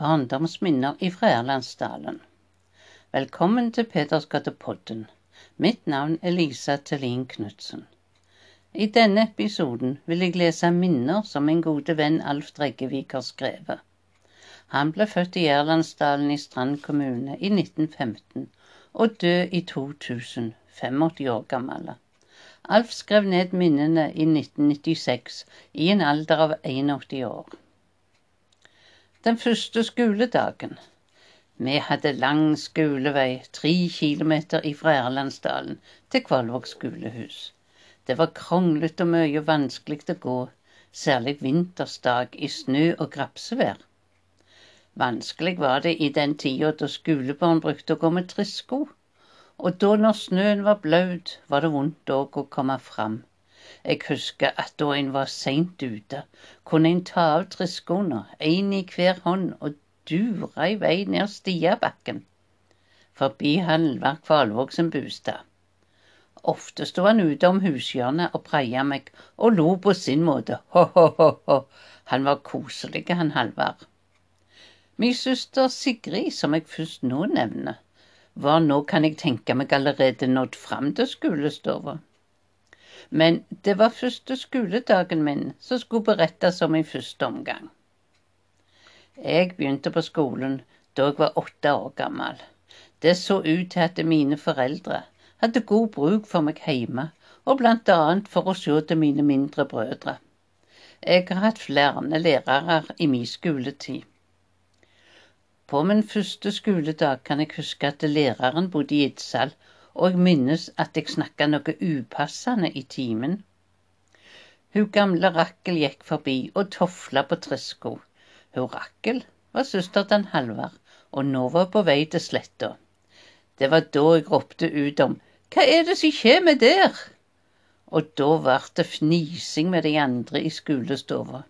Barndomsminner ifra Erlandsdalen. Velkommen til Pedersgatepodden. Mitt navn er Lisa Tellin Knutsen. I denne episoden vil jeg lese minner som min gode venn Alf Dreggevik har skrevet. Han ble født i Erlandsdalen i Strand kommune i 1915 og død i 2000, 85 år gammel. Alf skrev ned minnene i 1996, i en alder av 81 år. Den første skoledagen. Vi hadde lang skolevei, tre kilometer ifra Erlandsdalen til Kvalvåg skolehus. Det var kronglete og mye vanskelig å gå, særlig vintersdag i snø og grapsevær. Vanskelig var det i den tida da skolebarn brukte å gå med trissko, og da når snøen var blaut, var det vondt òg å komme fram. Jeg husker at da en var seint ute, kunne en ta av triskoene, én i hver hånd, og dure i vei ned Stiabakken, forbi Halvard Kvalvåg sin bostad. Ofte sto han ute om hushjørnet og preia meg, og lo på sin måte, ho-ho-ho, han var koselig, han Halvard. Min søster Sigrid, som jeg først nå nevner, var nå, kan jeg tenke meg, allerede nådd fram til skolestova. Men det var første skoledagen min som skulle berettes om i første omgang. Jeg begynte på skolen da jeg var åtte år gammel. Det så ut til at mine foreldre hadde god bruk for meg hjemme, og blant annet for å se til mine mindre brødre. Jeg har hatt flere lærere i min skoletid. På min første skoledag kan jeg huske at læreren bodde i Idsal og jeg minnes at jeg snakka noe upassende i timen. Hun gamle Rakkel gikk forbi og tofla på trisko. Hun Rakkel var søster til Halvard, og nå var hun på vei til sletta. Det var da jeg ropte ut om Hva er det som kommer der? Og da ble det fnising med de andre i skolestova.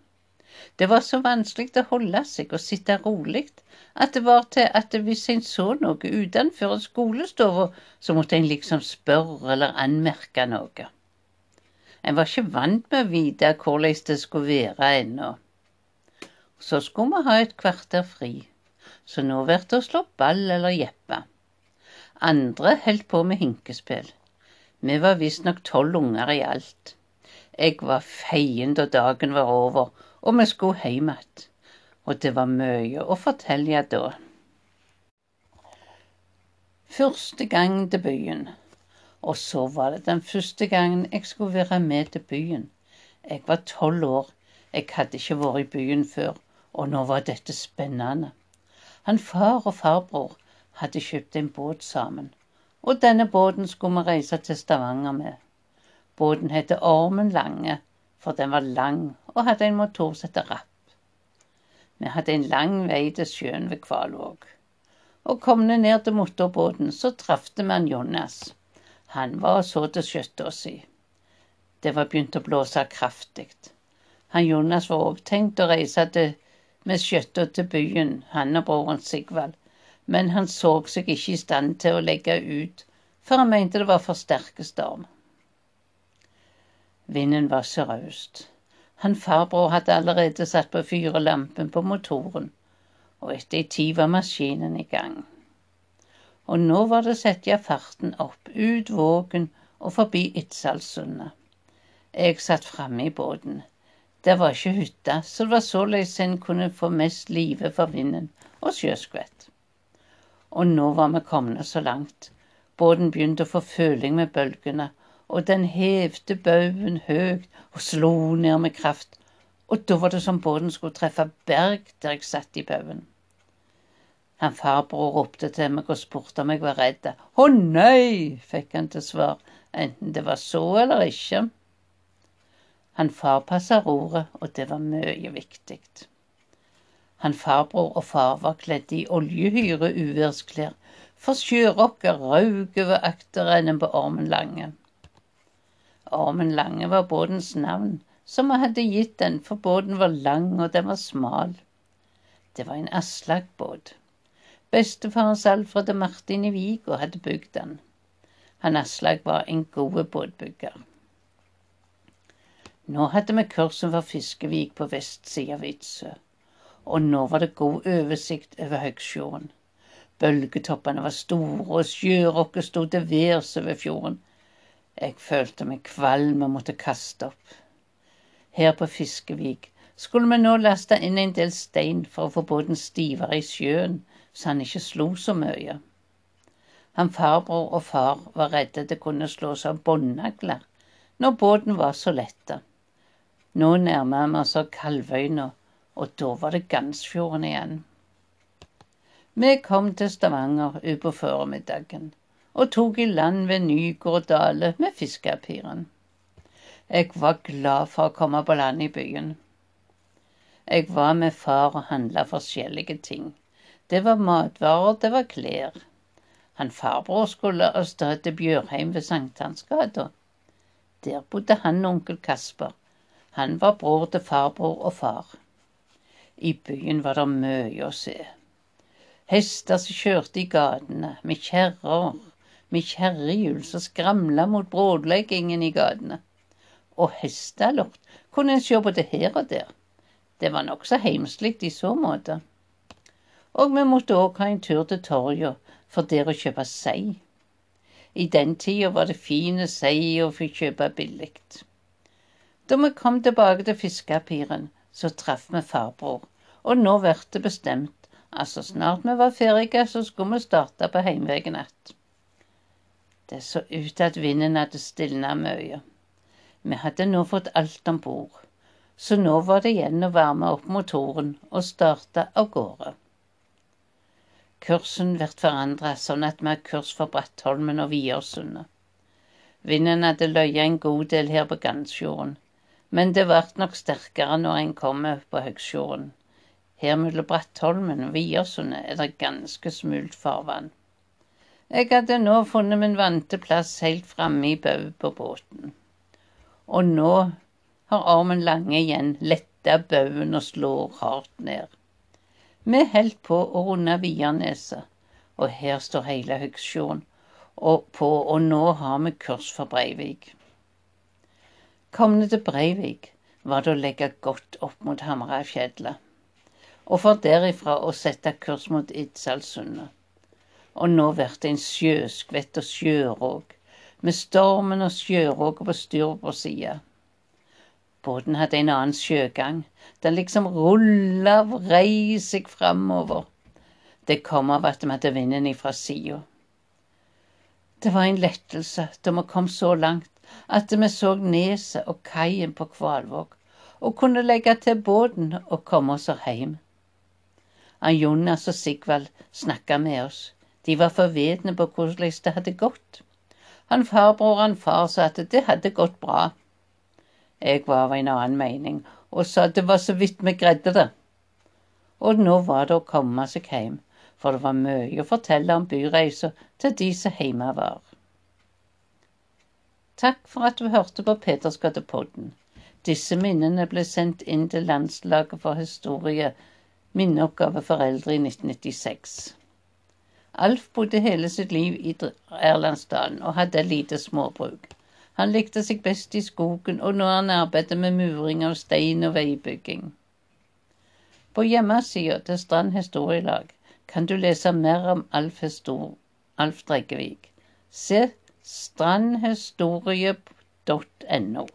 Det var så vanskelig å holde seg og sitte rolig at det var til at hvis en så noe utenfor skolestova, så måtte en liksom spørre eller anmerke noe. En var ikke vant med å vite hvordan det skulle være ennå. Så skulle vi ha et kvarter fri, så nå blir det å slå ball eller jeppe. Andre holdt på med hinkespill. Vi var visstnok tolv unger i alt. Jeg var feien da dagen var over, og vi skulle hjem igjen. Og det var mye å fortelle da. Første gang til byen. Og så var det den første gangen jeg skulle være med til byen. Jeg var tolv år. Jeg hadde ikke vært i byen før, og nå var dette spennende. Han far og farbror hadde kjøpt en båt sammen, og denne båten skulle vi reise til Stavanger med. Båten heter Ormen Lange, for den var lang og hadde en motor som het Rapp. Vi hadde en lang vei til sjøen ved Kvalvåg. Og kom vi ned til motorbåten, så traff vi Jonas. Han var og så til skjøtta si. Det var begynt å blåse kraftig. Han Jonas var òg tenkt å reise til, med skjøtta til byen, han og broren Sigvald, men han så seg ikke i stand til å legge ut, for han mente det var for sterke storm. Vinden var sørøst. Han farbror hadde allerede satt på fyrelampen på motoren, og etter ei tid var maskinen i gang. Og nå var det å sette farten opp, ut Vågen og forbi Itzalsundet. Jeg satt framme i båten. Det var ikke hytte, så det var såleis en kunne få mest live for vinden og sjøskvett. Og nå var vi kommet så langt. Båten begynte å få føling med bølgene, og den hevde baugen høyt og slo ned med kraft, og da var det som båten skulle treffe berg der jeg satt i baugen. Han farbror ropte til meg og spurte om jeg var redd. Å nei, fikk han til svar, enten det var så eller ikke. Han farpassa roret, og det var mye viktig. Han farbror og far var kledd i oljehyre uværsklær, for sjørokker raug over akterenden på Ormen Lange. Ormen Lange var båtens navn, som vi hadde gitt den, for båten var lang og den var smal. Det var en Aslak-båt. Bestefarens Alfred og Martin i Vigo hadde bygd den. Han Aslak var en god båtbygger. Nå hadde vi kursen for Fiskevik på vestsida av Itsø, og nå var det god oversikt over Høgsfjorden. Bølgetoppene var store, og sjørokket sto til værs over fjorden. Jeg følte meg kvalm og måtte kaste opp. Her på Fiskevik skulle vi nå laste inn en del stein for å få båten stivere i sjøen, så han ikke slo så mye. Han farbror og far var redde det kunne slås av båndnagler når båten var så letta. Nå nærma vi oss Kalvøyna, og da var det Gansfjorden igjen. Vi kom til Stavanger utpå formiddagen og tok i land ved Nygård Dale med fiskepiren. Jeg var glad for å komme på land i byen. Jeg var med far og handla forskjellige ting. Det var matvarer, det var klær. Han farbror skulle av sted til Bjørheim ved Sankthansgata. Der bodde han og onkel Kasper. Han var bror til farbror og far. I byen var det mye å se. Hester som kjørte i gatene, med kjerrer, med kjerrehjul som skramla mot brådleggingen i gatene og hestelort kunne en se både her og der. Det var nokså heimslig i så måte. Og vi måtte òg ha en tur til torget for der å kjøpe sei. I den tida var det fine sei å få kjøpe billig. Da vi kom tilbake til fiskepiren, så traff vi farbror, og nå ble det bestemt at så snart vi var ferdige, så skulle vi starte på heimveien att. Det så ut til at vinden hadde stilna mye. Vi hadde nå fått alt om bord, så nå var det igjen å varme opp motoren og starte av gårde. Kursen blir forandra sånn at vi har kurs for Brattholmen og Viersundet. Vinden hadde løyet en god del her på Gansfjorden, men det ble nok sterkere når en kommer på Høgsfjorden. Her mellom Brattholmen og Viersundet er det ganske smult farvann. Jeg hadde nå funnet min vante plass helt framme i baugen på båten. Og nå har armen Lange igjen letta baugen og slår hardt ned. Vi holdt på å runde Vianeset, og her står hele Høgsfjorden på, og nå har vi kurs for Breivik. Kom vi til Breivik, var det å legge godt opp mot Hamarøyfjellet, og for derifra å sette kurs mot Iddsalsundet. Og nå blir det en sjøskvett og sjøråk med stormen og sjøråket på styrbord side. Båten hadde en annen sjøgang. Den liksom rulla og vrei seg framover. Det kom av at vi hadde vinden ifra sida. Det var en lettelse da vi kom så langt at vi så neset og kaien på Kvalvåg, og kunne legge til båten og komme oss hjem. Jonas og Sigvald snakka med oss. De var forvitne på hvordan det hadde gått. Han farbror og han far sa at det hadde gått bra. Jeg var av en annen mening og sa at det var så vidt vi greide det. Og nå var det å komme seg hjem, for det var mye å fortelle om byreisa til de som hjemme var. Takk for at du hørte på Petersgatepodden. Disse minnene ble sendt inn til Landslaget for historie, minneoppgave foreldre i 1996. Alf bodde hele sitt liv i Erlandsdalen og hadde lite småbruk. Han likte seg best i skogen, og når han arbeidet med muring av stein og veibygging. På hjemmesida til Strand historielag kan du lese mer om Alf, Histor Alf Dreggevik. Se strandhistorie.no.